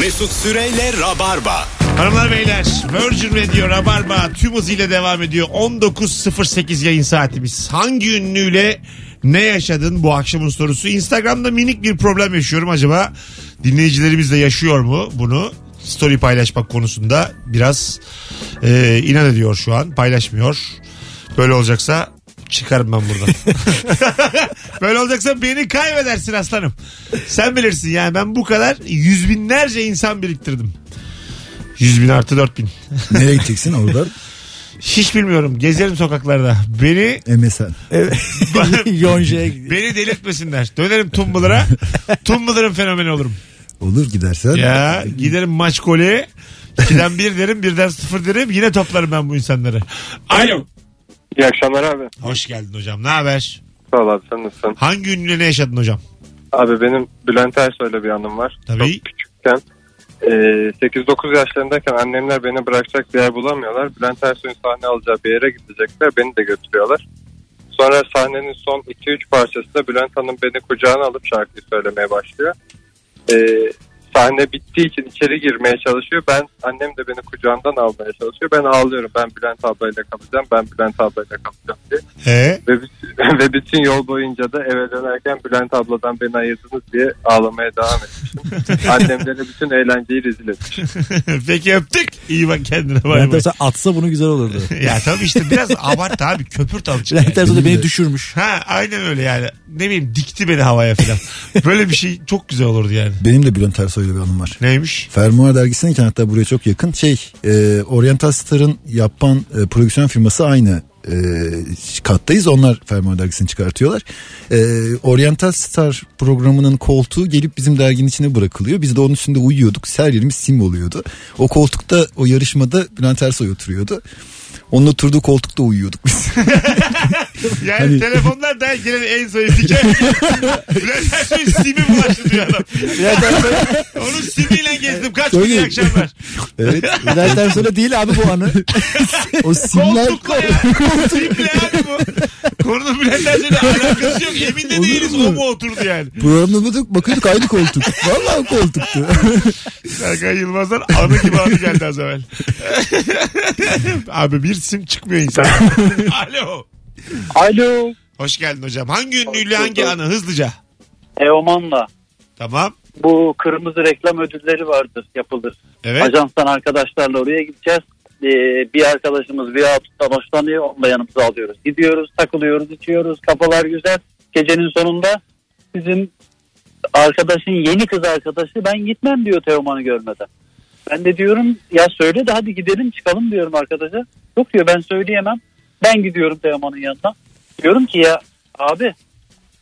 Mesut Süreyle Rabarba. Hanımlar beyler Virgin Radio Rabarba tüm hızıyla devam ediyor. 19.08 yayın saatimiz. Hangi ünlüyle ne yaşadın bu akşamın sorusu. Instagram'da minik bir problem yaşıyorum acaba dinleyicilerimiz de yaşıyor mu bunu? Story paylaşmak konusunda biraz e, inat ediyor şu an paylaşmıyor. Böyle olacaksa çıkarım ben buradan. Böyle olacaksa beni kaybedersin aslanım. Sen bilirsin yani ben bu kadar yüz binlerce insan biriktirdim. Yüz bin artı dört bin. Nereye gideceksin oradan? Hiç bilmiyorum. Gezerim sokaklarda. Beni MSN. Yonja'ya gidiyor. beni delirtmesinler. Dönerim Tumblr'a. Tumblr'ın fenomeni olurum. Olur gidersen. Ya giderim maç golü. 2'den 1 derim, birden 0 derim. Yine toplarım ben bu insanları. Alo. İyi akşamlar abi. Hoş geldin hocam. Ne haber? Sağ ol abi sen nasılsın? Hangi ünlüyle ne yaşadın hocam? Abi benim Bülent Ersoy'la bir anım var. Tabii. Çok küçükken e, 8-9 yaşlarındayken annemler beni bırakacak bir yer bulamıyorlar. Bülent Ersoy'un sahne alacağı bir yere gidecekler. Beni de götürüyorlar. Sonra sahnenin son 2-3 parçasında Bülent Hanım beni kucağına alıp şarkıyı söylemeye başlıyor. E, sahne bittiği için içeri girmeye çalışıyor. Ben annem de beni kucağından almaya çalışıyor. Ben ağlıyorum. Ben Bülent ablayla kalacağım. Ben Bülent ablayla kalacağım diye. Ee? Ve, bütün- ve bütün yol boyunca da eve dönerken Bülent abladan beni ayırdınız diye ağlamaya devam etmişim. Annemlere bütün eğlenceyi rezil etmişim. Peki öptük. İyi bak kendine. Bay Bülent bay. Ersoy atsa bunu güzel olurdu. ya tabii işte biraz abart abi. Köpürt azıcık. Bülent yani. Ersoy da beni düşürmüş. Ha aynen öyle yani. Ne bileyim dikti beni havaya falan. Böyle bir şey çok güzel olurdu yani. Benim de Bülent Ersoy'la bir anım var. Neymiş? Fermuar dergisindeyken hatta buraya çok yakın. Şey e, Oriental Star'ın yapan e, prodüksiyon firması aynı e, kattayız. Onlar Fermuar dergisini çıkartıyorlar. E, Oriental Star programının koltuğu gelip bizim derginin içine bırakılıyor. Biz de onun üstünde uyuyorduk. Her yerimiz sim oluyordu. O koltukta o yarışmada Bülent Ersoy oturuyordu. Onun oturduğu koltukta uyuyorduk biz. Yani Hani- telefonlar da gelen en zayıf hikaye. Bülent Ersoy simi bulaştı diyor adam. Onun simiyle gezdim kaç gün akşamlar. evet. Bülent Ersoy'la değil abi bu anı. O simler Koltukla ya. Simle abi bu. Konunun Bülent Ersoy'la alakası yok. Emin de değiliz o mu oturdu yani. programda bakıyorduk aynı koltuk. Vallahi koltuktu. Serkan Yılmaz'dan anı gibi anı geldi az evvel. Abi bir sim çıkmıyor insan. Alo. Alo. Hoş geldin hocam. Hangi ünlüyle hangi anı hızlıca? Teoman'la Tamam. bu kırmızı reklam ödülleri vardır yapılır. Evet. Ajanstan arkadaşlarla oraya gideceğiz. Ee, bir arkadaşımız bir hatundan hoşlanıyor. Onu da yanımıza alıyoruz. Gidiyoruz, takılıyoruz, içiyoruz. Kafalar güzel. Gecenin sonunda bizim arkadaşın yeni kız arkadaşı ben gitmem diyor Teoman'ı görmeden. Ben de diyorum ya söyle de hadi gidelim çıkalım diyorum arkadaşa. Yok diyor ben söyleyemem. Ben gidiyorum Teoman'ın yanına. Diyorum ki ya abi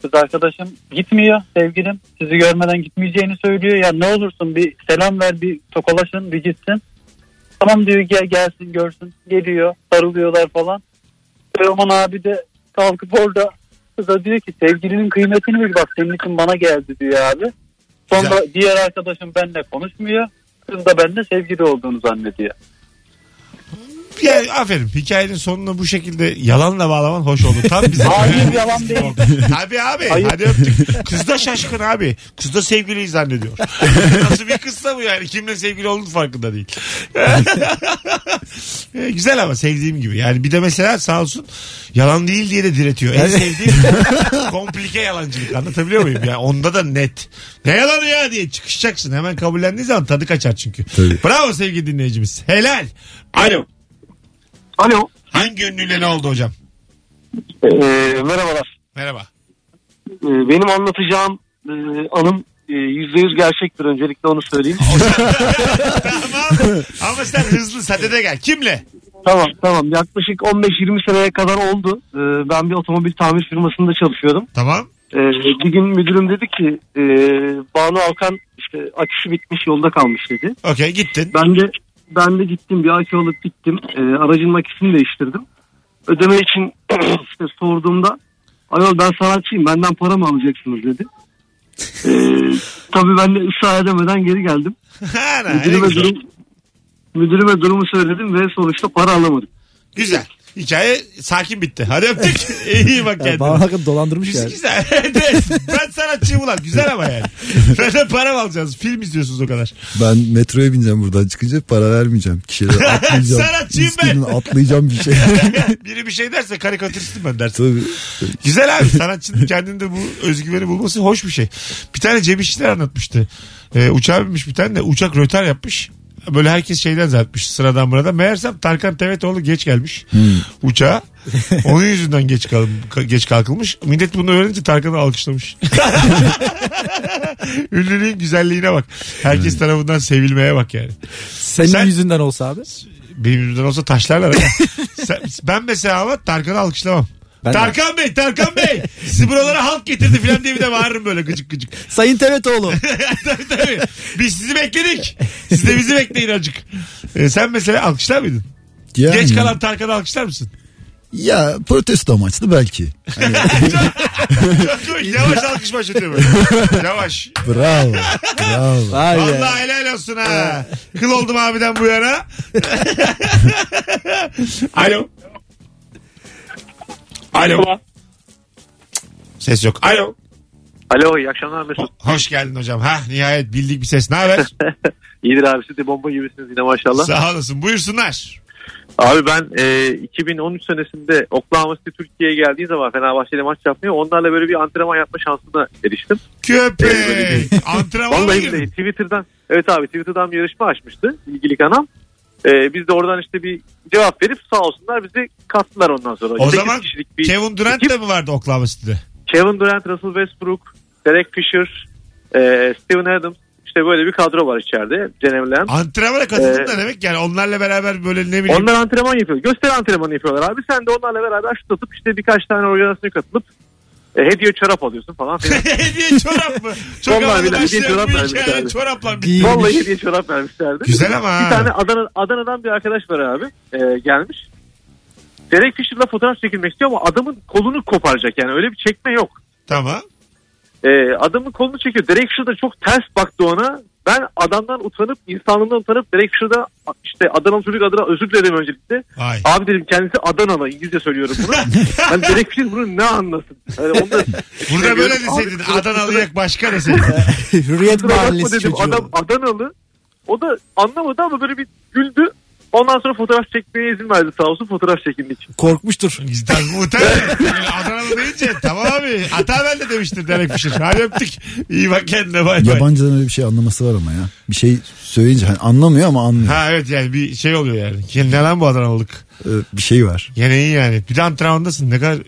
kız arkadaşım gitmiyor sevgilim. Sizi görmeden gitmeyeceğini söylüyor. Ya ne olursun bir selam ver bir tokalaşın bir gitsin. Tamam diyor gel gelsin görsün. Geliyor sarılıyorlar falan. Teoman abi de kalkıp orada kıza diyor ki sevgilinin kıymetini bil bak senin için bana geldi diyor abi. Sonra Güzel. diğer arkadaşım benimle konuşmuyor. Kız da benimle sevgili olduğunu zannediyor. Ya, aferin. Hikayenin sonuna bu şekilde yalanla bağlaman hoş oldu. Tam bize. Hayır, yalan değil. Tabii abi. Hayır. Hadi öptük. Kız da şaşkın abi. Kız da sevgiliyi zannediyor. Nasıl bir kızsa bu yani. Kimle sevgili olduğunu farkında değil. E, Güzel ama sevdiğim gibi. Yani bir de mesela sağ olsun yalan değil diye de diretiyor. En sevdiğim komplike yalancılık. Anlatabiliyor muyum? Yani onda da net. Ne yalanı ya diye çıkışacaksın. Hemen kabullendiğin zaman tadı kaçar çünkü. Tabii. Bravo sevgili dinleyicimiz. Helal. Alo. Alo. Hangi ünlüyle ne oldu hocam? Ee, merhabalar. Merhaba. Ee, benim anlatacağım e, anım e, %100 gerçektir öncelikle onu söyleyeyim. tamam. Ama sen hızlı sadede gel. Kimle? tamam tamam yaklaşık 15-20 seneye kadar oldu. Ee, ben bir otomobil tamir firmasında çalışıyordum. Tamam. Ee, bir gün müdürüm dedi ki e, Banu Alkan işte aküsü bitmiş yolda kalmış dedi. Okey gittin. Ben de ben de gittim bir akü alıp gittim. Ee, aracın aküsünü değiştirdim. Ödeme için işte sorduğumda ayol ben sanatçıyım benden para mı alacaksınız dedi. Ee, tabii ben de ısrar edemeden geri geldim. Müdürüme, durum, müdürüme durumu söyledim ve sonuçta para alamadım. Güzel. Hikaye sakin bitti. Hadi öptük. İyi bak Yani kendine. bana hakikaten dolandırmış Müzik yani. güzel. Evet. ben sanatçıyım ulan. Güzel ama yani. Benden para mı alacağız? Film izliyorsunuz o kadar. Ben metroya bineceğim buradan çıkınca para vermeyeceğim. Kişilere atlayacağım. Sanatçıyım ben. Üstünden atlayacağım bir şey. Biri bir şey derse karikatüristim ben dersin. Tabii. Güzel abi sanatçının kendinde bu özgüveni bulması hoş bir şey. Bir tane Cem İşçiler anlatmıştı. Ee, uçağa binmiş bir tane de uçak rötar yapmış. Böyle herkes şeyden zannetmiş sıradan burada. Meğersem Tarkan Tevetoğlu geç gelmiş uçağa. Onun yüzünden geç, kal geç kalkılmış. Millet bunu öğrenince Tarkan'ı alkışlamış. Ünlülüğün güzelliğine bak. Herkes tarafından sevilmeye bak yani. Senin Sen- yüzünden olsa abi. Benim yüzümden olsa taşlarlar. Sen- ben mesela ama Tarkan'ı alkışlamam. Ben de. Tarkan Bey, Tarkan Bey. Sizi buralara halk getirdi falan diye bir de bağırırım böyle gıcık gıcık. Sayın Tevetoğlu. tabii tabii. Biz sizi bekledik. Siz de bizi bekleyin acık. Ee, sen mesela alkışlar mıydın? Yani, Geç kalan Tarkan'ı alkışlar mısın? Ya protesto amaçlı belki. Yavaş alkış başlatıyor böyle. Yavaş. Bravo. Bravo. Vay be. Allah helal olsun ha. Kıl oldum abiden bu yana. Alo. Alo. Ses yok. Alo. Alo iyi akşamlar Mesut. Hoş geldin hocam. Ha nihayet bildik bir ses. Ne haber? İyidir abi siz de bomba gibisiniz yine maşallah. Sağ olasın. Buyursunlar. Abi ben e, 2013 senesinde Oklahoma City Türkiye'ye geldiği zaman Fenerbahçe'yle maç yapmaya onlarla böyle bir antrenman yapma şansına eriştim. Köpek. Antrenman mı Vallahi billahi Twitter'dan evet abi Twitter'dan bir yarışma açmıştı ilgili kanal. E, biz de oradan işte bir cevap verip sağ olsunlar bizi kattılar ondan sonra. O zaman bir Kevin Durant ekip. de mi vardı Oklahoma City'de? Kevin Durant, Russell Westbrook, Derek Fisher, e, Steven Adams işte böyle bir kadro var içeride. Cenem Lamb. Antrenmana katıldın Ee, da demek yani onlarla beraber böyle ne bileyim. Onlar antrenman yapıyor. Gösteri antrenmanı yapıyorlar abi. Sen de onlarla beraber şut atıp işte birkaç tane organizasyona katılıp e, hediye çorap alıyorsun falan filan. hediye çorap mı? Çok Vallahi billahi hediye çorap bu vermişler hikaye abi. çorapla. Giymiş. Vallahi hediye çorap vermişlerdi. Güzel ama. Bir tane Adana, Adana'dan bir arkadaş var abi. E, gelmiş. Derek Fisher'la fotoğraf çekilmek istiyor ama adamın kolunu koparacak yani öyle bir çekme yok. Tamam. E, adamın kolunu çekiyor. Derek Fisher da çok ters baktı ona. Ben adamdan utanıp insanlığından utanıp Derek Fisher'da işte Adanalı çocuk adına özür dilerim öncelikle. Ay. Abi dedim kendisi Adanalı İngilizce söylüyorum bunu. hani Derek Fisher bunu ne anlasın? Yani onu da Burada böyle Abi, deseydin kusura- Adanalı'ya başka deseydin. Hürriyet Mahallesi çocuğu. adam Adanalı. O da anlamadı ama böyle bir güldü. Ondan sonra fotoğraf çekmeye izin verdi sağ olsun fotoğraf çekindik. Korkmuştur. Tabii muhtemelen. Yani Adanalı deyince tamam abi. Hata ben de demiştir Derek Fisher. Hadi öptük. İyi bak kendine bay bay. Yabancıların öyle bir şey anlaması var ama ya. Bir şey söyleyince hani anlamıyor ama anlıyor. Ha evet yani bir şey oluyor yani. Ya Ne lan bu Adanalılık? Ee, bir şey var. Gene iyi yani. Bir de antrenmandasın. Ne kadar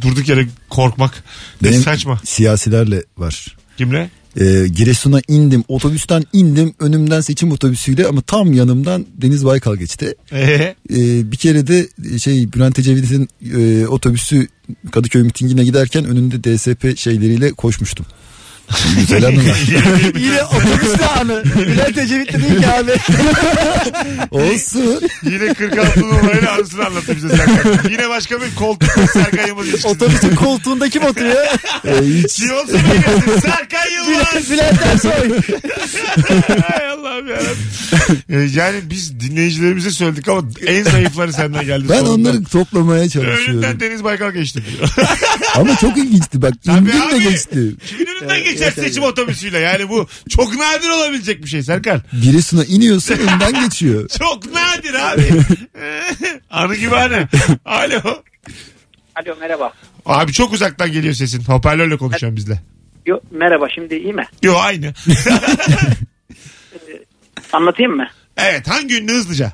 durduk yere korkmak. Ne Benim saçma. siyasilerle var. Kimle? Ee, Giresun'a indim otobüsten indim önümden seçim otobüsüyle ama tam yanımdan Deniz Baykal geçti. Ee, Ee, bir kere de şey Bülent Ecevit'in e, otobüsü Kadıköy mitingine giderken önünde DSP şeyleriyle koşmuştum. Güzel anılar. Yine otobüste anı. Bülent Ecevit de değil ki abi. Olsun. Yine 46 numarayla anısını anlattı bize Serkan. Yine başka bir koltuk Serkan Yılmaz ilişkisi. Otobüsün koltuğunda kim oturuyor? Ee, hiç Kim olsun benim Serkan Yılmaz. Bülent, Ersoy. Hay Allah'ım yarabbim. Ee, Yani biz dinleyicilerimize söyledik ama en zayıfları senden geldi. ben sonunda. onları toplamaya Önünden çalışıyorum. Deniz Baykal geçti diyor. Ama çok ilginçti bak. Tabii de abi. geçti. Kimin önünden geçer seçim otobüsüyle? Yani bu çok nadir olabilecek bir şey Serkan. Giresun'a iniyorsun önden geçiyor. Çok nadir abi. Anı gibi hani. Alo. Alo merhaba. Abi çok uzaktan geliyor sesin. Hoparlörle konuşuyorum bizle. Yo, merhaba şimdi iyi mi? Yo aynı. Anlatayım mı? evet hangi ünlü hızlıca?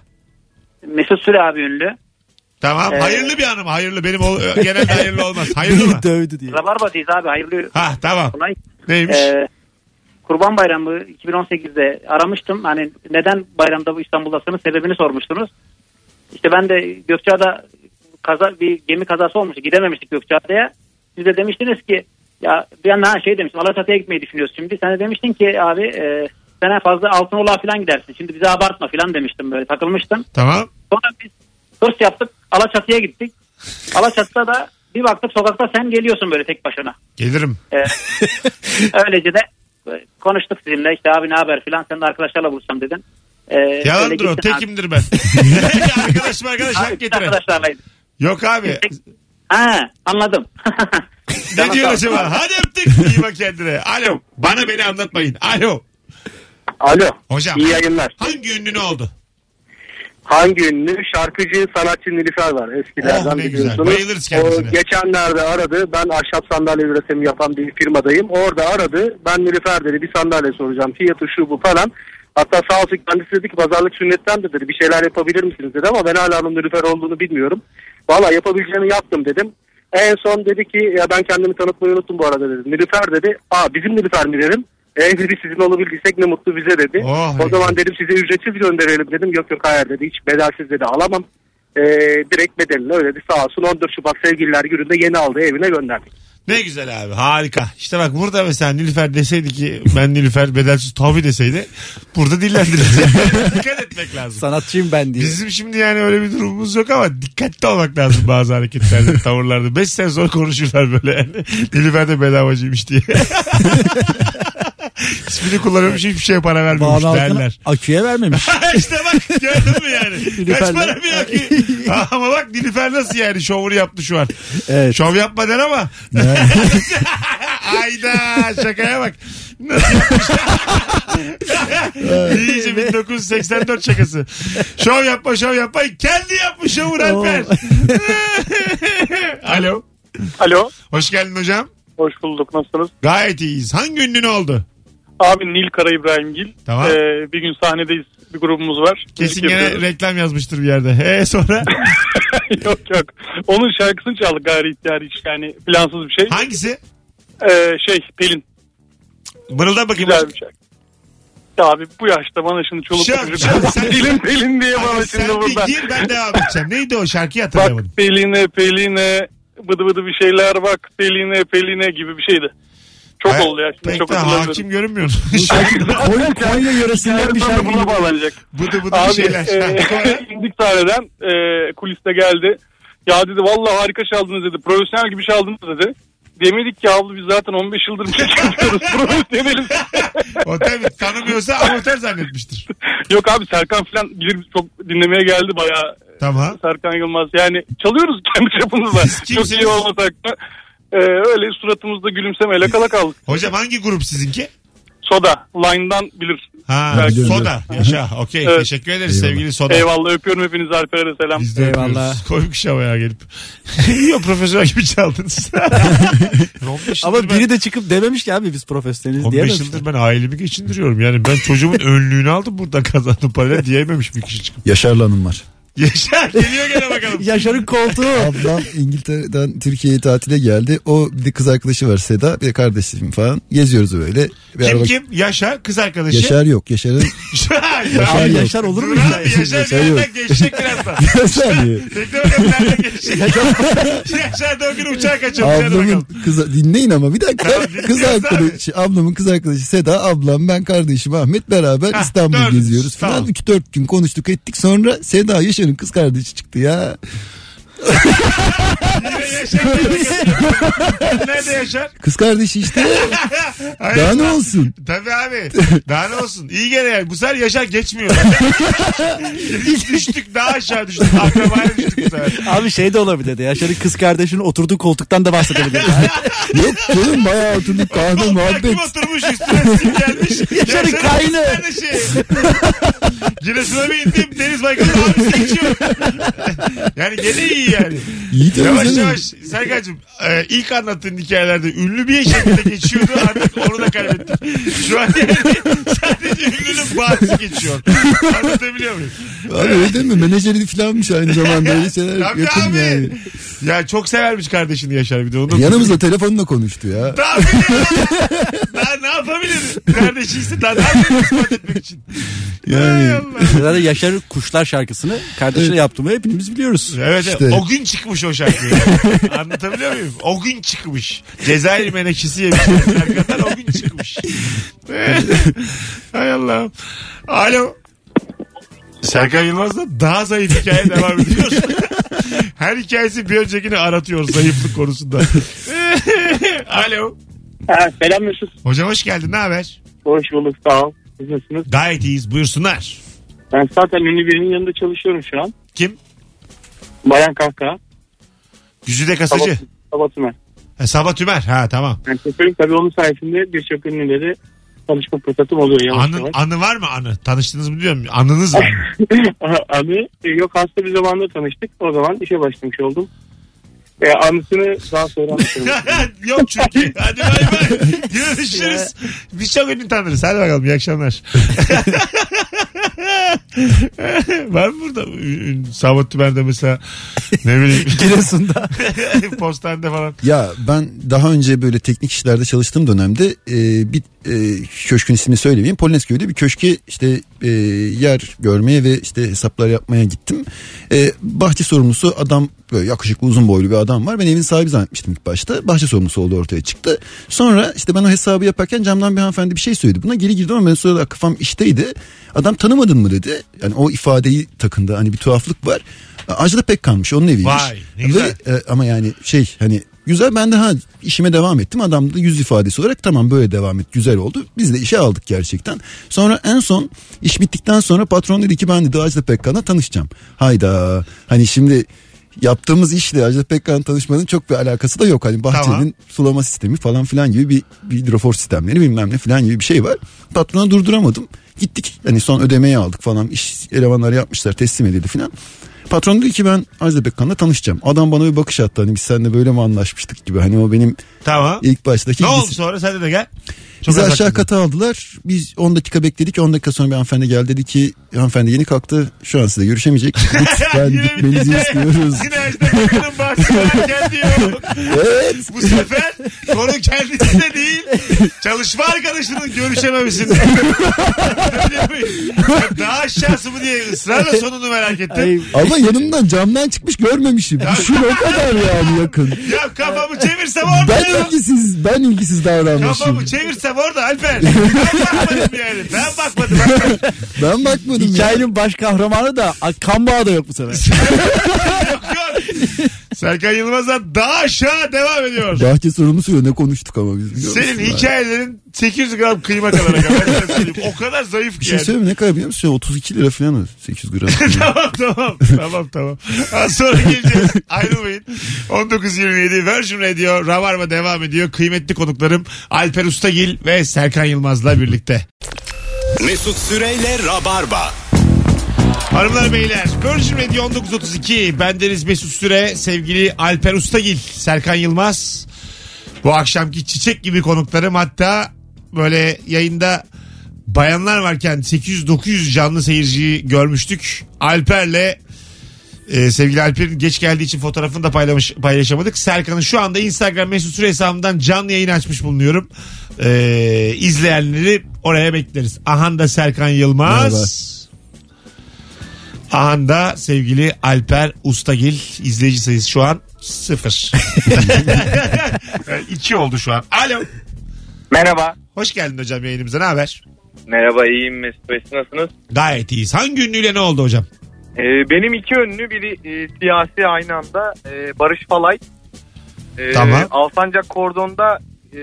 Mesut Süre abi ünlü. Tamam. Ee, hayırlı bir hanım. Hayırlı. Benim ol- genelde hayırlı olmaz. Hayırlı mı? Dövdü diye. Rabarba'dayız abi hayırlı Ha tamam. olay. Neymiş? Ee, Kurban Bayramı 2018'de aramıştım. Hani neden bayramda bu İstanbul'dasınız sebebini sormuştunuz. İşte ben de Gökçeada kaza bir gemi kazası olmuştu. Gidememiştik Gökçeada'ya. Siz de demiştiniz ki ya bir yandan ha, şey demiştim Alaçatı'ya gitmeyi düşünüyoruz şimdi. Sen de demiştin ki abi e, sen en fazla Altınoluk'a falan gidersin. Şimdi bizi abartma falan demiştim böyle takılmıştım. Tamam. Sonra biz hırs yaptık Alaçatı'ya gittik. Alaçatı'da da bir baktık sokakta sen geliyorsun böyle tek başına. Gelirim. Ee, öylece de e, konuştuk sizinle işte abi ne haber filan sen de arkadaşlarla buluşsam dedin. Ee, öyle Yalandır o. abi. Tekimdir ben. arkadaşım arkadaş Abi, hak getiren. Yok abi. Ha anladım. ne diyor acaba? Hadi öptük. İyi bak kendine. Alo. Bana beni anlatmayın. Alo. Alo. Hocam. İyi yayınlar. Hangi ünlü ne oldu? Hangi ünlü? Şarkıcı, sanatçı Nilüfer var eskilerden Oh, biliyorsunuz. Bayılırız kendisine. O geçenlerde aradı. Ben ahşap sandalye üretimi yapan bir firmadayım. Orada aradı. Ben Nilüfer dedi bir sandalye soracağım. Fiyatı şu bu falan. Hatta sağ olsun kendisi dedi ki pazarlık sünnetten de dedi. Bir şeyler yapabilir misiniz dedi ama ben hala onun Nilüfer olduğunu bilmiyorum. Valla yapabileceğimi yaptım dedim. En son dedi ki ya ben kendimi tanıtmayı unuttum bu arada dedi. Nilüfer dedi. Aa bizim Nilüfer mi dedim. E dedi sizin olabildiysek ne mutlu bize dedi. Oh, o zaman dedim size ücretsiz gönderelim dedim. Yok yok hayır dedi. Hiç bedelsiz dedi alamam. Ee, direkt bedelini ödedi sağ olsun 14 Şubat sevgililer gününde yeni aldığı evine gönderdik. Ne güzel abi harika. İşte bak burada mesela Nilüfer deseydi ki ben Nilüfer bedelsiz tabi deseydi burada dillendirirdi. Dikkat etmek lazım. Sanatçıyım ben diye. Bizim şimdi yani öyle bir durumumuz yok ama dikkatli olmak lazım bazı hareketlerde, tavırlarda. 5 sene sonra konuşurlar böyle yani. Nilüfer de bedavacıymış diye. İsmini kullanıyormuş hiçbir şeye para vermiyormuş Bağlı halkına derler. aküye vermemiş. işte bak gördün mü yani? Kaç Nilüfer'le- para bir akü? ama bak Nilüfer nasıl yani şovunu yaptı şu an. Evet. Şov yapma der ama. Ayda şakaya bak. Nasıl yapmış? İyice 1984 şakası. Şov yapma şov yapma. Kendi yapmış şovu Alper. Alo. Alo. Hoş geldin hocam. Hoş bulduk. Nasılsınız? Gayet iyiyiz. Hangi ünlü ne oldu? Abi Nil Kara İbrahimgil. Tamam. Ee, bir gün sahnedeyiz. Bir grubumuz var. Kesin Müzik gene yapıyoruz. reklam yazmıştır bir yerde. He sonra yok yok. Onun şarkısını çaldık gayri ihtiyari hiç yani plansız bir şey. hangisi? Ee, şey Pelin. Mırıldan bakayım. Güzel bir şarkı. Ya abi bu yaşta bana şimdi çoluk Şu an- çocuk. sen- Pelin Pelin diye bana sen şimdi burada. bir gir ben devam edeceğim. Neydi o şarkıyı hatırlayamadım. Bak Pelin'e Pelin'e bıdı bıdı bir şeyler bak Pelin'e Pelin'e gibi bir şeydi. Çok Hayır, oldu ya. Şimdi Pek çok de hakim görünmüyor. Konya, Konya yöresinden bir şarkı. buna bağlanacak. bıdı bıdı bir Abi şeyler. e, indik sahneden e, kuliste geldi. Ya dedi vallahi harika çaldınız dedi. Profesyonel gibi çaldınız dedi. Demedik ki abla biz zaten 15 yıldır bir şey çalıyoruz. Profesyonelim. o tabii tanımıyorsa amatör zannetmiştir. Yok abi Serkan falan bilir çok dinlemeye geldi bayağı. Tamam. Serkan Yılmaz yani çalıyoruz kendi çapımızda. Siz çok iyi olmasak da. E, öyle suratımızda gülümsemeyle kala kaldık. Hocam hangi grup sizinki? Soda. Line'dan bilir. Ha, Belki. soda. Yaşa. Okey. Evet. Teşekkür ederiz Eyvallah. sevgili soda. Eyvallah öpüyorum hepinizi Alper'e selam. Biz de Eyvallah. Koymuş havaya gelip. Yok profesyonel gibi çaldınız. 15 Ama yıldır ben- biri de çıkıp dememiş ki abi biz profesyoneliz 15 diyememiş. yıldır ben ailemi geçindiriyorum. Yani ben çocuğumun önlüğünü aldım buradan kazandım parayla diyememiş bir kişi çıkıp. Yaşarlı Hanım var. Yaşar geliyor gene bakalım. Yaşar'ın koltuğu. Ablam İngiltere'den Türkiye'ye tatile geldi. O bir de kız arkadaşı var Seda. Bir de kardeşim falan. Geziyoruz böyle. Bir Kim araba- kim? Yaşar kız arkadaşı. Yaşar yok. Yaşar'ın Yaşar. Abi yok. Yaşar olur mu? Dur abi Yaşar Yaşar bir yok. yerden geçecek birazdan. Yaşar bakalım nereden geçecek. Yaşar da o gün uçağa kaçıyor. Hadi Ablamın bakalım. kızı dinleyin ama bir dakika. Tamam, dinliyoruz kız arkadaşı, ablamın kız arkadaşı Seda, ablam, ben kardeşim Ahmet beraber Hah, İstanbul dördünüz. geziyoruz falan. Tamam. 3-4 gün konuştuk ettik. Sonra Seda Yaşar'ın kız kardeşi çıktı ya. Nerede Yaşar? Kız kardeşi işte. Hayır. Daha ne olsun? Tabii abi. Daha ne olsun? İyi gene yani. Bu sefer Yaşar geçmiyor. Düştük daha aşağı düştük. Akrabaya düştük bu sefer. Abi şey de olabilirdi. Yaşar'ın kız kardeşinin oturduğu koltuktan da bahsedebiliriz. Yok canım bayağı oturduk kahve muhabbet. Kim oturmuş üstüne sim gelmiş. Yaşar'ın kaynı. Giresun'a bir indim. Deniz Baykal'ın abisi geçiyor. yani gene iyi yani. Tabii Yavaş canım. yavaş Serkan'cığım e, ilk anlattığın hikayelerde ünlü bir şekilde geçiyordu artık onu da kaybettik. Şu an yani sadece ünlünün bahsi geçiyor. Anlatabiliyor muyum? Abi öyle mi? Menajeri falanmış aynı zamanda öyle şeyler Tabii yakın abi. yani. Ya çok severmiş kardeşini Yaşar bir de onu. Yanımızda telefonla konuştu ya. Daha, daha ne yapabilir? Kardeşiyse daha ne yapabilir ispat etmek için? Yani. Zaten Yaşar'ın Kuşlar şarkısını kardeşine yaptığımı hepimiz biliyoruz. Evet, İşte. evet. o gün çıkmış o şarkı. Anlatabiliyor muyum? O gün çıkmış. Cezayir menekşesi yemiş. Serkan'dan o gün çıkmış. Hay Allah'ım. Alo. Serkan Yılmaz da daha zayıf hikaye devam ediyor. Her hikayesi bir öncekini aratıyor zayıflık konusunda. Alo. Ha, selam Mesut. Hocam hoş geldin. Ne haber? Hoş bulduk sağ ol. Nasılsınız? Gayet iyiyiz. Buyursunlar. Ben zaten ünlü birinin yanında çalışıyorum şu an. Kim? Bayan Kahkaha. Güzide kasacı. Sabah Tümer. Ha, Sabah Tümer. Ha tamam. Yani şoförüm tabii onun sayesinde birçok ünlüleri tanışma fırsatım oluyor yavaş Anı, yavaş. anı var mı anı? Tanıştınız mı diyorum. Anınız var mı? Anı yok hasta bir zamanda tanıştık. O zaman işe başlamış oldum. E, anısını daha sonra anlatırım. Yok çünkü. Hadi bay bay. Görüşürüz. Biz çok ünlü tanırız. Hadi bakalım. İyi akşamlar. mı burada Sabah Tümer'de mesela ne bileyim Giresun'da. postanede falan. Ya ben daha önce böyle teknik işlerde çalıştığım dönemde e, bir e, köşkün ismini söylemeyeyim. Polonezköy'de bir köşke işte e, yer görmeye ve işte hesaplar yapmaya gittim. E, bahçe sorumlusu adam böyle yakışıklı uzun boylu bir adam var. Ben evin sahibi zannetmiştim ilk başta. Bahçe sorumlusu oldu ortaya çıktı. Sonra işte ben o hesabı yaparken camdan bir hanımefendi bir şey söyledi. Buna geri girdim ama ben sonra kafam işteydi. Adam tanımadın mı dedi. Yani o ifadeyi takındı. Hani bir tuhaflık var. Ajda Pekkan'mış onun eviymiş. Vay, ne güzel. Ve, e, ama yani şey hani güzel ben de ha işime devam ettim. Adam da yüz ifadesi olarak tamam böyle devam et güzel oldu. Biz de işe aldık gerçekten. Sonra en son iş bittikten sonra patron dedi ki ben dedi Ajda Pekkan'la tanışacağım. Hayda hani şimdi yaptığımız işle Ajda Pekkan'la tanışmanın çok bir alakası da yok. Hani bahçenin Tamam. sulama sistemi falan filan gibi bir, bir hidrofor sistemleri bilmem ne filan gibi bir şey var. Patrona durduramadım. Gittik hani son ödemeyi aldık falan iş elemanları yapmışlar teslim edildi filan. Patron dedi ki ben Ajda Pekkan'la tanışacağım. Adam bana bir bakış attı hani biz seninle böyle mi anlaşmıştık gibi. Hani o benim Tamam. ilk baştaki Ne oldu ilgisi- sonra? Sen de gel. Çok Bizi aşağı hakkında. kata aldılar. Biz 10 dakika bekledik. 10 dakika sonra bir hanımefendi geldi dedi ki hanımefendi yeni kalktı. Şu an size görüşemeyecek. Lütfen gitmenizi istiyoruz. Yine bahçelerken diyor. evet. Bu sefer konu kendisinde değil. Çalışma arkadaşının görüşememesinde. Daha aşağısı mı diye ısrarla sonunu merak ettim. Ama yanımdan camdan çıkmış görmemişim. Düşün o kadar yani yakın. Ya kafamı çevirsem orada Ben ilgisiz, ben ilgisiz davranmışım. Kafamı çevirsem orada Alper. Ben bakmadım yani. Ben bakmadım. Alper. Ben bakmadım ya. Hikayenin baş kahramanı da a, kan bağı da yok bu sefer. yok yok. Serkan Yılmaz'dan daha aşağı devam ediyor. Bahçe sorumlusuyla ne konuştuk ama biz biliyor Senin musun? hikayelerin 800 gram kıyma kadar. O kadar zayıf Bir ki şey yani. söyleyeyim mi? ne kadar biliyor musun? 32 lira falan o. 800 gram. tamam tamam tamam tamam. Az sonra geleceğiz. Ayrılmayın. 19.27 Virgin Radio Rabarba devam ediyor. Kıymetli konuklarım Alper Ustagil ve Serkan Yılmaz'la birlikte. Mesut Süreyle Rabarba. Hanımlar beyler Virgin Radio 1932 bendeniz Mesut Süre sevgili Alper Ustagil Serkan Yılmaz bu akşamki çiçek gibi konuklarım hatta böyle yayında bayanlar varken 800-900 canlı seyirciyi görmüştük Alper'le e, sevgili Alper'in geç geldiği için fotoğrafını da paylamış, paylaşamadık. Serkan'ın şu anda Instagram mesut süre hesabından canlı yayın açmış bulunuyorum. E, izleyenleri oraya bekleriz. Ahanda Serkan Yılmaz. Ahanda sevgili Alper Ustagil izleyici sayısı şu an sıfır. İki oldu şu an. Alo. Merhaba. Hoş geldin hocam yayınımıza ne haber? Merhaba iyiyim Mesut Bey siz nasılsınız? Gayet iyiyiz. Hangi ünlüyle ne oldu hocam? Ee, benim iki ünlü biri e, siyasi aynı anda e, Barış Falay. Ee, Tamam. Alsancak Kordon'da e,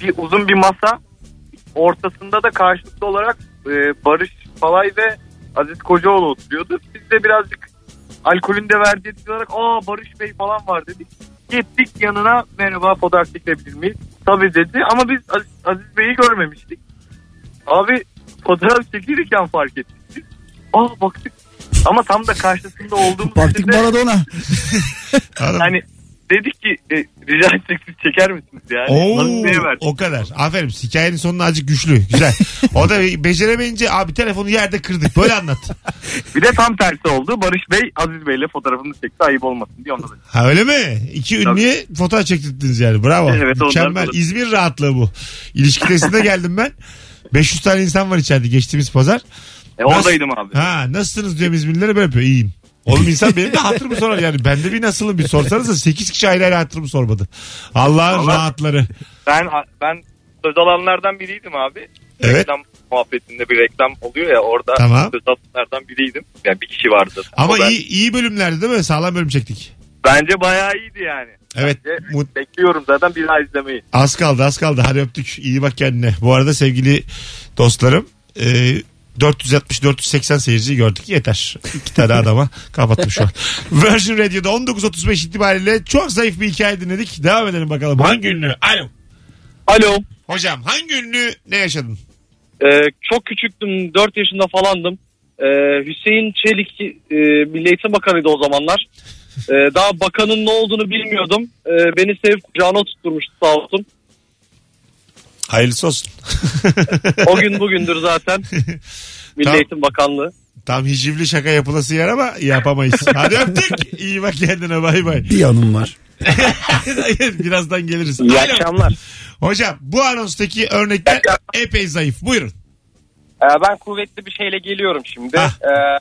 bir uzun bir masa ortasında da karşılıklı olarak e, Barış Falay ve Aziz Kocaoğlu oturuyordu. Biz de birazcık alkolün de verdiği etki olarak aa Barış Bey falan var dedik. Gittik yanına merhaba fotoğraf çekebilir miyiz? Tabii dedi ama biz Aziz, Aziz Bey'i görmemiştik. Abi fotoğraf çekilirken fark ettik. biz. Aa baktık ama tam da karşısında olduğumuz Baktık için de Maradona. Hani dedik ki e, rica etsek siz çeker misiniz yani? Oo, Bey'e verdik. o kadar. Aferin. Hikayenin sonunu azıcık güçlü. Güzel. O da beceremeyince abi telefonu yerde kırdık. Böyle anlat. Bir de tam tersi oldu. Barış Bey Aziz Bey'le fotoğrafını çekti ayıp olmasın diye onda da. Ha öyle mi? İki ünlüye fotoğraf çektirdiniz yani. Bravo. Evet, onlar Mükemmel. olur. İzmir rahatlığı bu. İlişki testinde geldim ben. 500 tane insan var içeride geçtiğimiz pazar. E, oradaydım abi. Ha nasılsınız diyorum İzmirlilere böyle yapıyor. İyiyim. Oğlum insan benim de hatırımı sorar yani. Ben de bir nasılım bir sorsanız 8 kişi ayrı ayrı hatırımı sormadı. Allah'ın Allah- rahatları. Ben ben söz alanlardan biriydim abi. Evet. Reklam muhabbetinde bir reklam oluyor ya orada Tamam. söz alanlardan biriydim. Yani bir kişi vardı. Ama ben- iyi, iyi bölümlerdi değil mi? Sağlam bölüm çektik. Bence bayağı iyiydi yani. Evet. Mut- bekliyorum zaten bir daha izlemeyi. Az kaldı az kaldı. Hadi öptük. İyi bak kendine. Bu arada sevgili dostlarım e, 460-480 seyirciyi gördük. Yeter. İki tane adama kapattım şu an. Virgin Radio'da 19.35 itibariyle çok zayıf bir hikaye dinledik. Devam edelim bakalım. Hangi ünlü? Alo. Alo. Hocam hangi ünlü ne yaşadın? Ee, çok küçüktüm. 4 yaşında falandım. Ee, Hüseyin Çelik e, Milli Eğitim Bakanıydı o zamanlar. Ee, daha bakanın ne olduğunu bilmiyordum. Ee, beni sevip kucağına tutturmuştu sağ olsun. Hayırlısı olsun. O gün bugündür zaten. Milli Tamam. Eğitim Bakanlığı. Tam hicivli şaka yapılası yer ama yapamayız. Hadi öptük. İyi bak kendine bay bay. Bir yanım var. Birazdan geliriz. İyi Alo. akşamlar. Hocam bu anonstaki örnekler epey zayıf. Buyurun. Ee, ben kuvvetli bir şeyle geliyorum şimdi. Hah. Ee,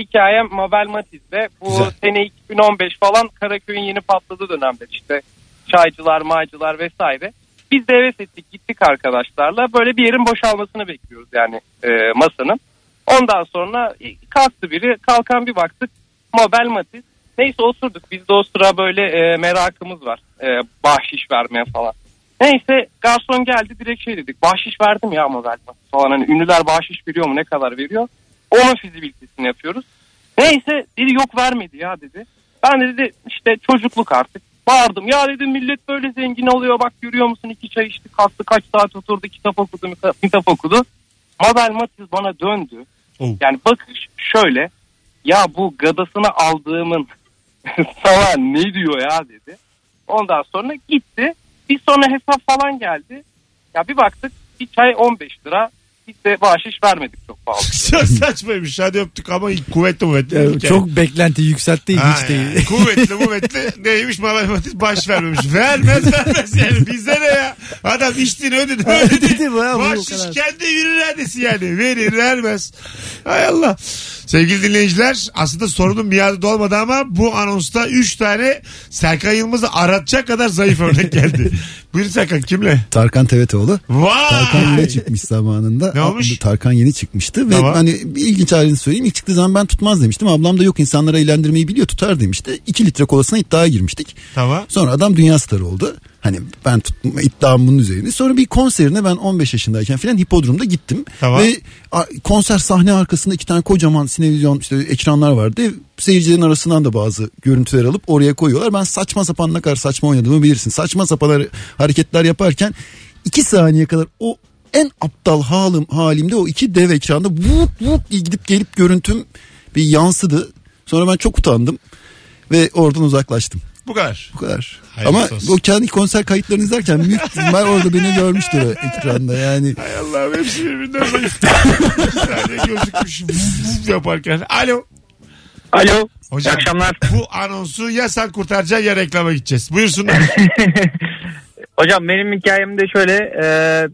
hikayem Mabel Matiz'de. Bu Güzel. sene 2015 falan Karaköy'ün yeni patladığı dönemde işte çaycılar, maycılar vesaire. Biz de heves ettik gittik arkadaşlarla. Böyle bir yerin boşalmasını bekliyoruz yani e, masanın. Ondan sonra kalktı biri. Kalkan bir baktık. Mabel Matiz. Neyse oturduk. Bizde o sıra böyle e, merakımız var. E, bahşiş vermeye falan. Neyse garson geldi direkt şey dedik. Bahşiş verdim ya Mabel Matiz falan. Hani ünlüler bahşiş veriyor mu ne kadar veriyor? Onun fizibilitesini yapıyoruz. Neyse dedi yok vermedi ya dedi. Ben de dedi işte çocukluk artık. Bağırdım ya dedim millet böyle zengin oluyor bak görüyor musun iki çay içti kalktı kaç saat oturdu kitap okudu kitap okudu. Mabel Matiz bana döndü. Oh. Yani bakış şöyle ya bu gadasını aldığımın sana ne diyor ya dedi. Ondan sonra gitti. Bir sonra hesap falan geldi. Ya bir baktık bir çay 15 lira. Biz de bahşiş vermedik çok pahalı. Çok saçmaymış. Hadi öptük ama kuvvetli kuvvetli. Ya, çok beklenti yükseltti Ha, hiç değil. yani kuvvetli kuvvetli neymiş matematik baş vermemiş. Vermez vermez yani bize ne ya. Adam içtiğini ödedi ödedi. Bahşiş kendi iradesi yani. Verir vermez. Hay Allah. Sevgili dinleyiciler aslında sorunun miadı dolmadı ama bu anonsta 3 tane Serkan Yılmaz'ı aratacak kadar zayıf örnek geldi. Buyurun Serkan kimle? Tarkan Tevetoğlu. Vay. Tarkan yeni çıkmış zamanında. Ne olmuş? Tarkan yeni çıkmıştı ve Tamam. hani bir ilginç halini söyleyeyim. İlk çıktığı zaman ben tutmaz demiştim. Ablam da yok insanları eğlendirmeyi biliyor tutar demişti. 2 litre kolasına iddiaya girmiştik. Tamam. Sonra adam dünya starı oldu. Hani ben tutma iddiam bunun üzerine. Sonra bir konserine ben 15 yaşındayken filan hipodromda gittim. Tamam. Ve konser sahne arkasında iki tane kocaman sinevizyon işte ekranlar vardı. Seyircilerin arasından da bazı görüntüler alıp oraya koyuyorlar. Ben saçma sapan ne kadar saçma oynadığımı bilirsin. Saçma sapan har- hareketler yaparken iki saniye kadar o en aptal halim, halimde o iki dev ekranda vup diye gidip gelip görüntüm bir yansıdı. Sonra ben çok utandım ve oradan uzaklaştım. Bu kadar. Bu kadar. Hayırlısı Ama olsun. o kendi konser kayıtlarını izlerken büyük ihtimal orada beni görmüştür o ekranda yani. Hay Allah'ım hepsi birbirinden zayıf. Bir saniye gözükmüş yaparken. Alo. Alo. Hocam İyi akşamlar. bu anonsu ya sen kurtaracaksın ya reklama gideceğiz. Buyursunlar. Hocam benim hikayem de şöyle. e,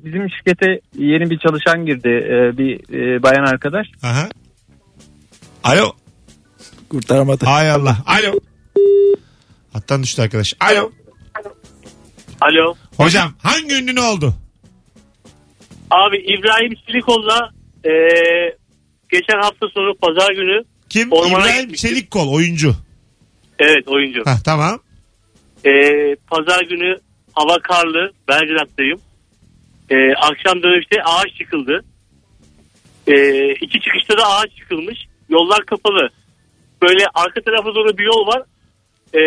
bizim şirkete yeni bir çalışan girdi. e, bir e, bayan arkadaş. Aha. Alo. Kurtaramadı. Hay Allah. Alo. Hattan düştü arkadaş. Alo. Alo. Hocam hangi ünlü ne oldu? Abi İbrahim Silikol'la e, geçen hafta sonu pazar günü Kim? Ormana İbrahim. Çelikkol oyuncu. evet oyuncu. Hah, tamam. E, pazar günü hava karlı Belgrad'dayım. E, akşam dönüşte ağaç çıkıldı. E, iki çıkışta da ağaç çıkılmış. Yollar kapalı. Böyle arka tarafa doğru bir yol var. E,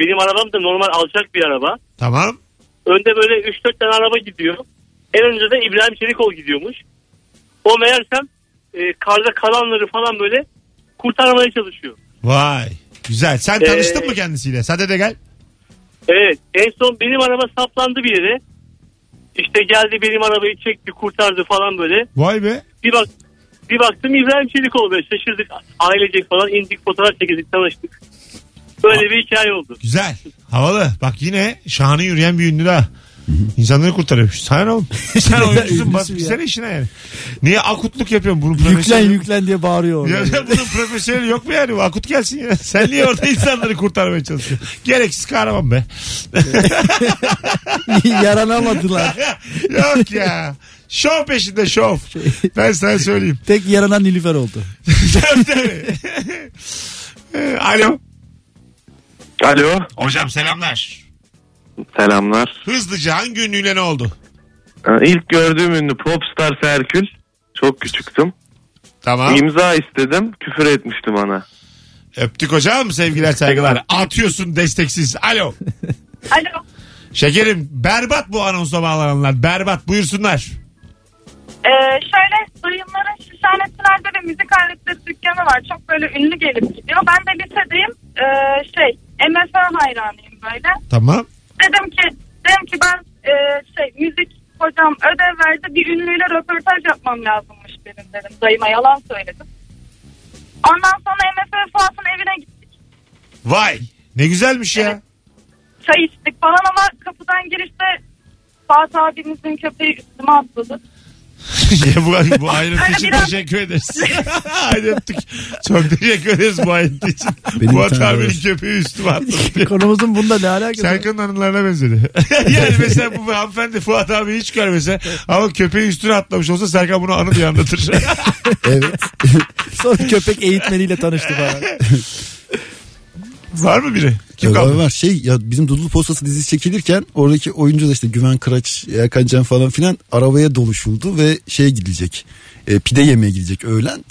benim arabam da normal alçak bir araba. Tamam. Önde böyle 3-4 tane araba gidiyor. En önce de İbrahim Çelikol gidiyormuş. O meğersem e, karda kalanları falan böyle kurtarmaya çalışıyor. Vay. Güzel. Sen Ee, tanıştın mı kendisiyle? Sade de gel. Evet en son benim araba saplandı bir yere. İşte geldi benim arabayı çekti kurtardı falan böyle. Vay be. Bir bak bir baktım İbrahim Çelikol böyle şaşırdık ailecek falan indik fotoğraf çekildik tanıştık. Böyle bir hikaye oldu. Güzel. Havalı. Bak yine şahane yürüyen bir ünlü daha. İnsanları kurtarıyormuş. Sen oğlum. Sen oyuncusun bas. Ya. sene işine yani. Niye akutluk yapıyorsun? Bunun Yüklen profesyoneli- yüklen diye bağırıyor Ya, orada. ya bunun profesyoneli yok mu yani? Akut gelsin ya. Sen niye orada insanları kurtarmaya çalışıyorsun? Gereksiz kahraman be. Yaranamadılar. yok ya. Şov peşinde şov. Ben sana söyleyeyim. Tek yaranan Nilüfer oldu. Tabii, tabii. Alo. Alo. Hocam selamlar. Selamlar. Hızlıca hangi ünlüyle ne oldu? Ee, İlk gördüğüm ünlü Popstar Ferkül. Çok küçüktüm. Tamam. İmza istedim küfür etmişti bana. Öptük hocam sevgiler saygılar. Atıyorsun desteksiz. Alo. Alo. Şekerim berbat bu anonsa bağlananlar. Berbat buyursunlar. Ee, şöyle dayımların Şişhanetlerde bir müzik aletleri dükkanı var. Çok böyle ünlü gelip gidiyor. Ben de lisedeyim. Ee, şey MFÖ hayranıyım böyle. Tamam. Dedim ki dedim ki ben e, şey müzik hocam ödev verdi bir ünlüyle röportaj yapmam lazımmış benim dedim. Dayıma yalan söyledim. Ondan sonra MFÖ Fuat'ın evine gittik. Vay ne güzelmiş ya. Çay içtik falan ama kapıdan girişte Fuat abimizin köpeği üstüme atladı. Ya bu, bu ayrıntı için teşekkür ederiz. Hadi öptük. Çok teşekkür ederiz bu ayrıntı için. Benim abinin var. köpeği üstüme atladı. Konumuzun bunda ne alakası var? Serkan'ın anılarına benzedi. yani mesela bu hanımefendi Fuat abi hiç görmese ama köpeği üstüne atlamış olsa Serkan bunu anı diye anlatır. Evet. Sonra köpek eğitmeniyle tanıştı falan. Var mı biri? Kim Var kaldı? var şey ya bizim Dudul Postası dizisi çekilirken oradaki oyuncu da işte Güven Kıraç, Erkan Can falan filan arabaya doluşuldu ve şeye gidecek. E, pide yemeye gidecek öğlen.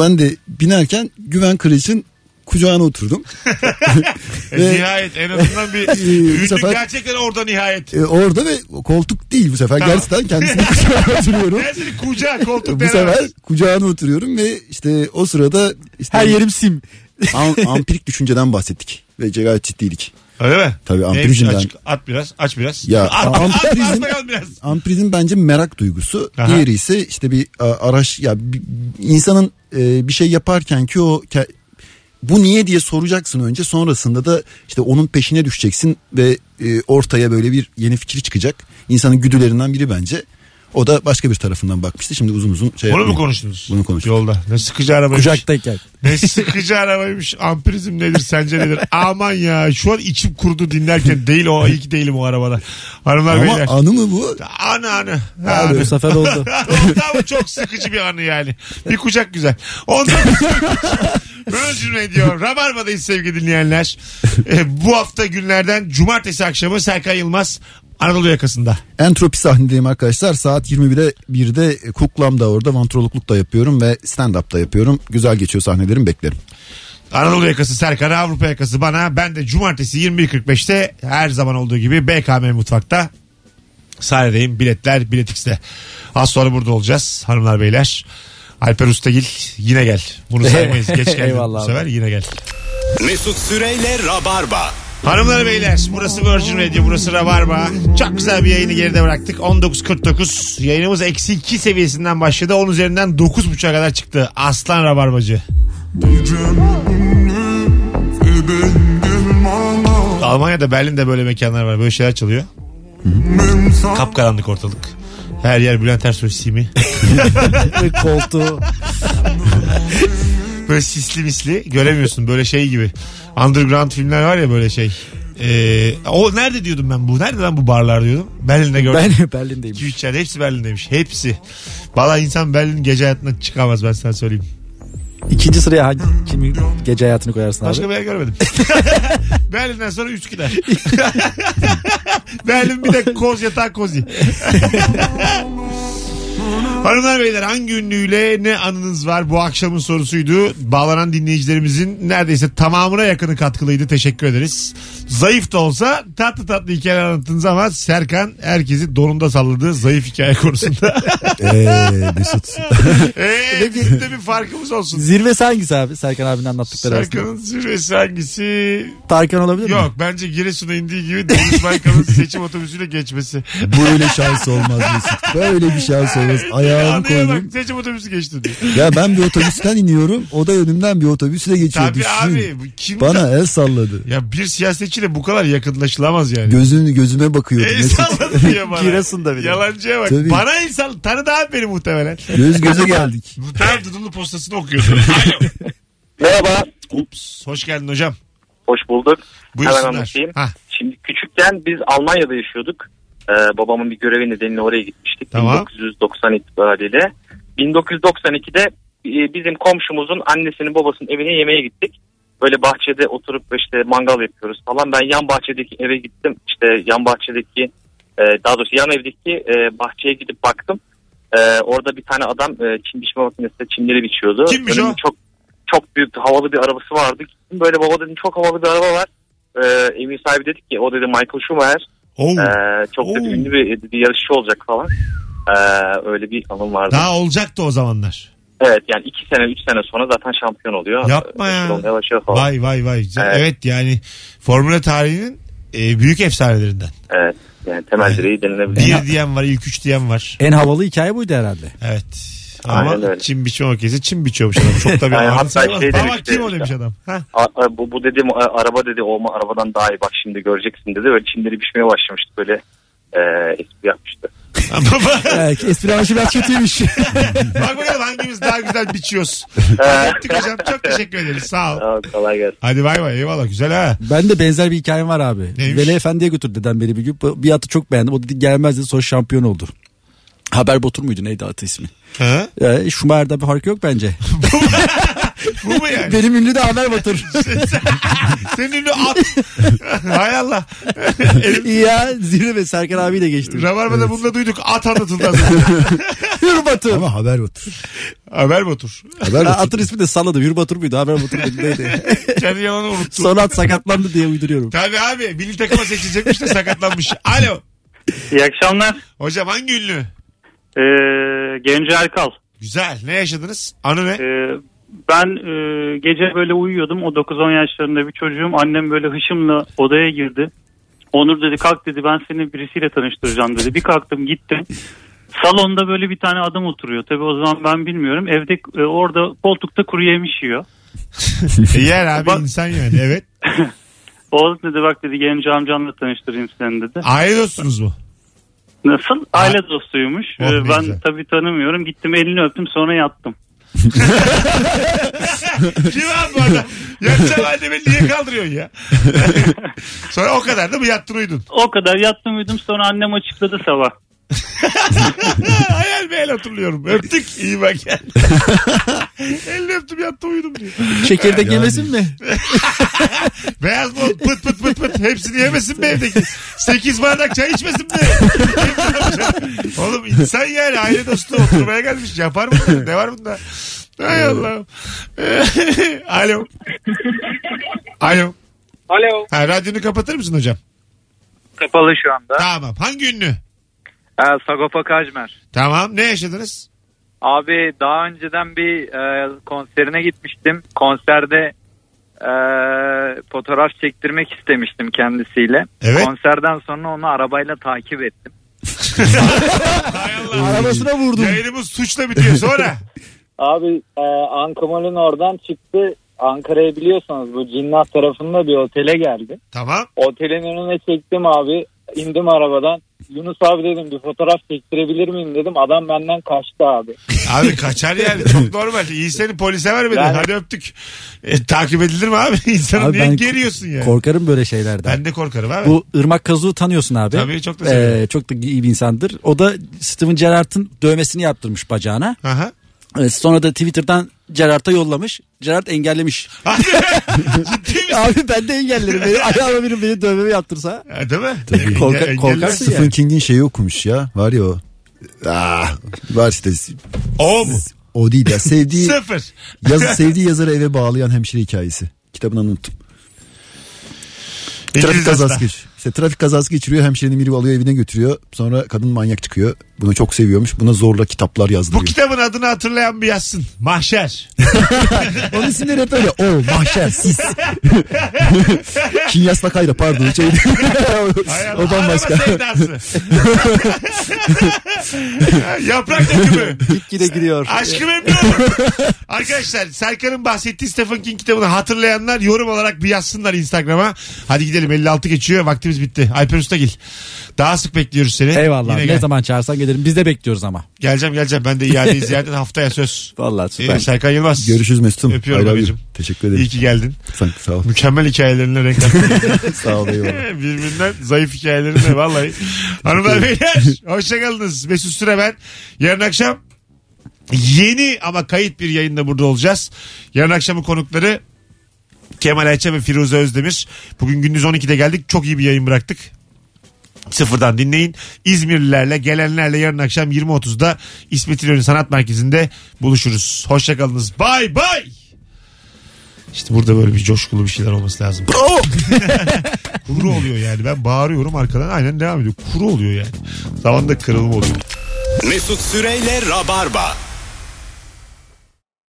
Ben de binerken Güven Kıraç'ın kucağına oturdum. E, Ve- nihayet en azından bir bu ünlü sefer- gerçekten orada nihayet. E, orada ve koltuk değil bu sefer. Tamam. Gerçekten kendisini kucağına oturuyorum. Ben seni kucağa koltuk bu denemez. sefer kucağına oturuyorum ve işte o sırada işte Her yerim sim. Am- ampirik düşünceden bahsettik ve gayet ciddiydik. Öyle mi? Tabii ampirizmden. Açık, at biraz aç biraz. Ya, at, at, ampirizm- at, bakalım biraz. Ampirizm bence merak duygusu. Aha. Diğeri ise işte bir a, araş ya bir- insanın e, bir şey yaparken ki o ke- bu niye diye soracaksın önce sonrasında da işte onun peşine düşeceksin ve e, ortaya böyle bir yeni fikir çıkacak. İnsanın güdülerinden biri bence. O da başka bir tarafından bakmıştı. Şimdi uzun uzun şey Bunu mu yapmayayım. konuştunuz? Bunu konuştuk. Yolda. Ne sıkıcı arabaymış. Kucaktayken. Ne sıkıcı arabaymış. Ampirizm nedir sence nedir? Aman ya şu an içim kurudu dinlerken değil o iyi ki değilim o arabada. Hanımlar Ama beyler. anı mı bu? Anı anı. Ha. Bu sefer oldu. Oldu ama çok sıkıcı bir anı yani. Bir kucak güzel. Ondan Virgin Radio. Rabarba'dayız sevgili dinleyenler. Ee, bu hafta günlerden cumartesi akşamı Serkan Yılmaz Anadolu yakasında. Entropi sahnedeyim arkadaşlar. Saat 21'de 1'de kuklamda orada vantrologluk da yapıyorum ve stand up da yapıyorum. Güzel geçiyor sahnelerim beklerim. Anadolu yakası Serkan, Avrupa yakası bana. Ben de cumartesi 21.45'te her zaman olduğu gibi BKM Mutfak'ta sahnedeyim. Biletler Bilet X'te. Az sonra burada olacağız hanımlar beyler. Alper Ustagil yine gel. Bunu saymayız. Geç geldin bu sefer yine gel. Mesut Süreyle Rabarba. Hanımlar beyler burası Virgin Radio burası Rabarba. Çok güzel bir yayını geride bıraktık. 19.49 yayınımız eksi 2 seviyesinden başladı. 10 üzerinden 9.5'a kadar çıktı. Aslan Rabarbacı. Almanya'da Berlin'de böyle mekanlar var. Böyle şeyler çalıyor. Kapkaranlık ortalık. Her yer Bülent Ersoy simi. Koltuğu. Böyle sisli misli göremiyorsun böyle şey gibi. Underground filmler var ya böyle şey. Ee, o nerede diyordum ben bu? Nerede lan bu barlar diyordum. Berlin'de gördüm. Ben Berlin'deyim. 2-3 yerde hepsi Berlin'deymiş. Hepsi. Valla insan Berlin gece hayatına çıkamaz ben sana söyleyeyim. İkinci sıraya hangi, kimi gece hayatını koyarsın Başka abi? bir yer görmedim. Berlin'den sonra Üsküdar. Berlin bir de koz yatağı kozi. Hanımlar beyler hangi ünlüyle ne anınız var bu akşamın sorusuydu. Bağlanan dinleyicilerimizin neredeyse tamamına yakını katkılıydı. Teşekkür ederiz. Zayıf da olsa tatlı tatlı hikayeler anlattınız ama Serkan herkesi donunda salladı zayıf hikaye konusunda. Eee Mesut. Eee bizim de bir farkımız olsun. Zirvesi hangisi abi? Serkan abinin anlattıkları arasında. Serkan'ın zirvesi hangisi? Tarkan olabilir mi? Yok bence Giresun'a indiği gibi Deniz Baykal'ın seçim otobüsüyle geçmesi. Böyle şans olmaz Mesut. Böyle bir şans olmaz. Ayağımı Anlaya koydum. bak seçim otobüsü geçti diyor. Ya ben bir otobüsten iniyorum. O da önümden bir otobüsle geçiyor. Tabii Düşün. abi. bu Kim Bana el salladı. Ya bir siyasetçiyle bu kadar yakınlaşılamaz yani. Gözünü gözüme bakıyordu. El Mesut. salladı diyor bana. Giresun'da bir de. Yalancıya bak. Tabii. Bana el sall- Tanıdı abi beni muhtemelen. Göz göze geldik. Muhtemelen Dudullu postasını okuyordu. Alo. Merhaba. Ups. Hoş geldin hocam. Hoş bulduk. Buyursunlar. Hemen anlatayım. Hah, Şimdi küçükken biz Almanya'da yaşıyorduk. Ee, babamın bir görevi nedeniyle oraya gitmiştik. Tamam. 1990 itibariyle. 1992'de e, bizim komşumuzun annesinin babasının evine yemeğe gittik. Böyle bahçede oturup işte mangal yapıyoruz falan. Ben yan bahçedeki eve gittim. İşte yan bahçedeki e, daha doğrusu yan evdeki e, bahçeye gidip baktım. Orada bir tane adam çim biçme makinesinde çimleri biçiyordu. Kimmiş Önünde o? Çok çok büyük havalı bir arabası vardı. Böyle baba dedim çok havalı bir araba var. Evin sahibi dedik ki o dedi Michael Schumacher. Oo. Ee, çok dedi, ünlü bir, bir yarışçı olacak falan. Ee, öyle bir anım vardı. Daha olacaktı o zamanlar. Evet yani iki sene üç sene sonra zaten şampiyon oluyor. Yapma ya. Olmaya başlıyor falan. Vay vay vay. Evet, Evet. yani Formula tarihinin e, büyük efsanelerinden. Evet yani temel direği denilebilir. Bir diyen var, ilk üç diyen var. En havalı hikaye buydu herhalde. Evet. Ama Aynen öyle. çim biçme makinesi çim biçiyormuş adam. Çok da bir Yani hatta şey Ama demişti kim o demiş adam. Ha? A- a- bu, bu dedim a- araba dedi olma arabadan daha iyi bak şimdi göreceksin dedi. Böyle çimleri biçmeye başlamıştı böyle e, espri yapmıştı. Evet, espri anlayışı biraz kötüymüş. Bak bakalım hangimiz daha güzel biçiyoruz. Öptük hocam. Çok teşekkür ederiz. Sağ ol. Sağ ol, kolay gelsin. Hadi bay bay. Eyvallah. Güzel ha. ben de benzer bir hikayem var abi. Neymiş? Veli Efendi'ye götürdü dedem beni bir gün. Bir atı çok beğendim. O dedi gelmez dedi sonra şampiyon oldu. Haber Botur muydu neydi atı ismi? Ha? Ya, Schumacher'da bir fark yok bence. Bu mu yani? Benim ünlü de Haber Botur. Senin ünlü at. Hay Allah. ya zirve ve Serkan abiyle geçtim. Rabarba'da bunu da duyduk. At anlatıldı az önce. Hür Batur. Ama haber otur. Haber Batur. Haber Ya, otur. atın ismi de salladı. Hür Batur muydu? Haber Batur muydu? Neydi? Kendi yalanı unuttu. Sonra at sakatlandı diye uyduruyorum. Tabii abi. Milli takıma seçilecekmiş de sakatlanmış. Alo. İyi akşamlar. Hocam hangi ünlü? Ee, Genco Erkal. Güzel. Ne yaşadınız? Anı ne? Ee, ben e, gece böyle uyuyordum. O 9-10 yaşlarında bir çocuğum. Annem böyle hışımla odaya girdi. Onur dedi kalk dedi ben seni birisiyle tanıştıracağım dedi. Bir kalktım gittim. Salonda böyle bir tane adam oturuyor. Tabii o zaman ben bilmiyorum. Evde e, orada koltukta kuru yemiş yiyor. Yer abi insan yani. Evet. O dedi bak dedi genç amcanla tanıştırayım seni dedi. Aile dostunuz mu? Nasıl? Aile dostuymuş. Oh, Ee, ne ben güzel. tabii tanımıyorum. Gittim elini öptüm sonra yattım. Kim abi bu adam? Yatacağım halde beni niye kaldırıyorsun ya? Sonra o kadar da mı yattın uyudun? O kadar yattım uyudum sonra annem açıkladı sabah. Hayal meyal hatırlıyorum. Öptük. İyi bak yani. Elini öptüm yattım uyudum diyor. Çekirdek yemesin mi? Beyaz mont pıt pıt pıt pıt. Hepsini yemesin mi evdeki? Sekiz bardak çay içmesin mi? Oğlum insan yani aile dostu oturmaya gelmiş. Yapar mı? Ne var bunda? Hay Allah'ım. Alo. Alo. Alo. Ha, radyonu kapatır mısın hocam? Kapalı şu anda. Tamam. Hangi ünlü? Ee, Sagopa Kajmer. Tamam. Ne yaşadınız? Abi daha önceden bir e, konserine gitmiştim. Konserde e, fotoğraf çektirmek istemiştim kendisiyle. Evet. Konserden sonra onu arabayla takip ettim. Arabasına vurdum. Yayınımız suçla bitiyor. Sonra. Abi e, Ankamal'in oradan çıktı. Ankara'yı biliyorsanız bu Cinnah tarafında bir otele geldi. Tamam. Otelin önüne çektim abi. İndim arabadan. Yunus abi dedim bir fotoğraf çektirebilir miyim dedim. Adam benden kaçtı abi. Abi kaçar yani çok normal. İyi seni polise vermedi. Yani- Hadi öptük. E, takip edilir mi abi? İnsanı Abi niye ben geriyorsun yani? Korkarım böyle şeylerden. Ben de korkarım abi. Bu Irmak Kazu'yu tanıyorsun abi. Tabii, çok da seviyorum. Ee, çok da iyi bir insandır. O da Steven Gerrard'ın dövmesini yaptırmış bacağına. Aha. Ee, Sonra da Twitter'dan Gerrard'a yollamış. Gerrard engellemiş. Abi ben de engellerim. Beni, ayağıma biri beni dövmemi yaptırsa. Ha, değil mi? Tabii. Korka- korkarsın Stephen yani. King'in şeyi okumuş ya. Var ya o. Ah, var işte. O mu? O değil ya. Sevdiği, Sıfır. yaz, sevdiği yazarı eve bağlayan hemşire hikayesi. Kitabını unuttum. Trafik İngiliz kazası hasta. geç. İşte trafik kazası geçiriyor. Hemşirenin biri alıyor evine götürüyor. Sonra kadın manyak çıkıyor. Bunu çok seviyormuş. Buna zorla kitaplar Bu yazdırıyor. kitabın adını hatırlayan bir yazsın. Mahşer. Onun isimleri hep öyle. O mahşer sis. Kinyasla kayra pardon. Şey, o bambaşka. Yaprak dökümü. Gitgide gidiyor. Aşkı memnun. Arkadaşlar Serkan'ın bahsettiği Stephen King kitabını hatırlayanlar yorum olarak bir yazsınlar Instagram'a. Hadi gidelim 56 geçiyor vaktimiz bitti. Alper Ustagil. Daha sık bekliyoruz seni. Eyvallah. Yine ne gel. zaman çağırsan gelirim. Biz de bekliyoruz ama. Geleceğim geleceğim ben de iadeyi ziyaretin haftaya söz. Vallahi süper. Ee, Serkan Yılmaz. Görüşürüz Mesut'um. Öpüyorum Hayır abi. babacığım. Teşekkür ederim. İyi ki geldin. Sağ, sağ ol. Mükemmel hikayelerine renk kattın. sağ ol eyvallah. Birbirinden zayıf hikayelerine vallahi. Hanımlar beyler hoşçakalınız. Mesut Süre ben. Yarın akşam yeni ama kayıt bir yayında burada olacağız. Yarın akşamın konukları Kemal Ayça ve Firuze Özdemir. Bugün gündüz 12'de geldik. Çok iyi bir yayın bıraktık. Sıfırdan dinleyin. İzmirlilerle gelenlerle yarın akşam 20.30'da İsmet İnönü Sanat Merkezi'nde buluşuruz. Hoşçakalınız. Bay bay. İşte burada böyle bir coşkulu bir şeyler olması lazım. Bravo. Kuru oluyor yani. Ben bağırıyorum arkadan aynen devam ediyor. Kuru oluyor yani. Zamanda kırılma oluyor. Mesut Süreyle Rabarba.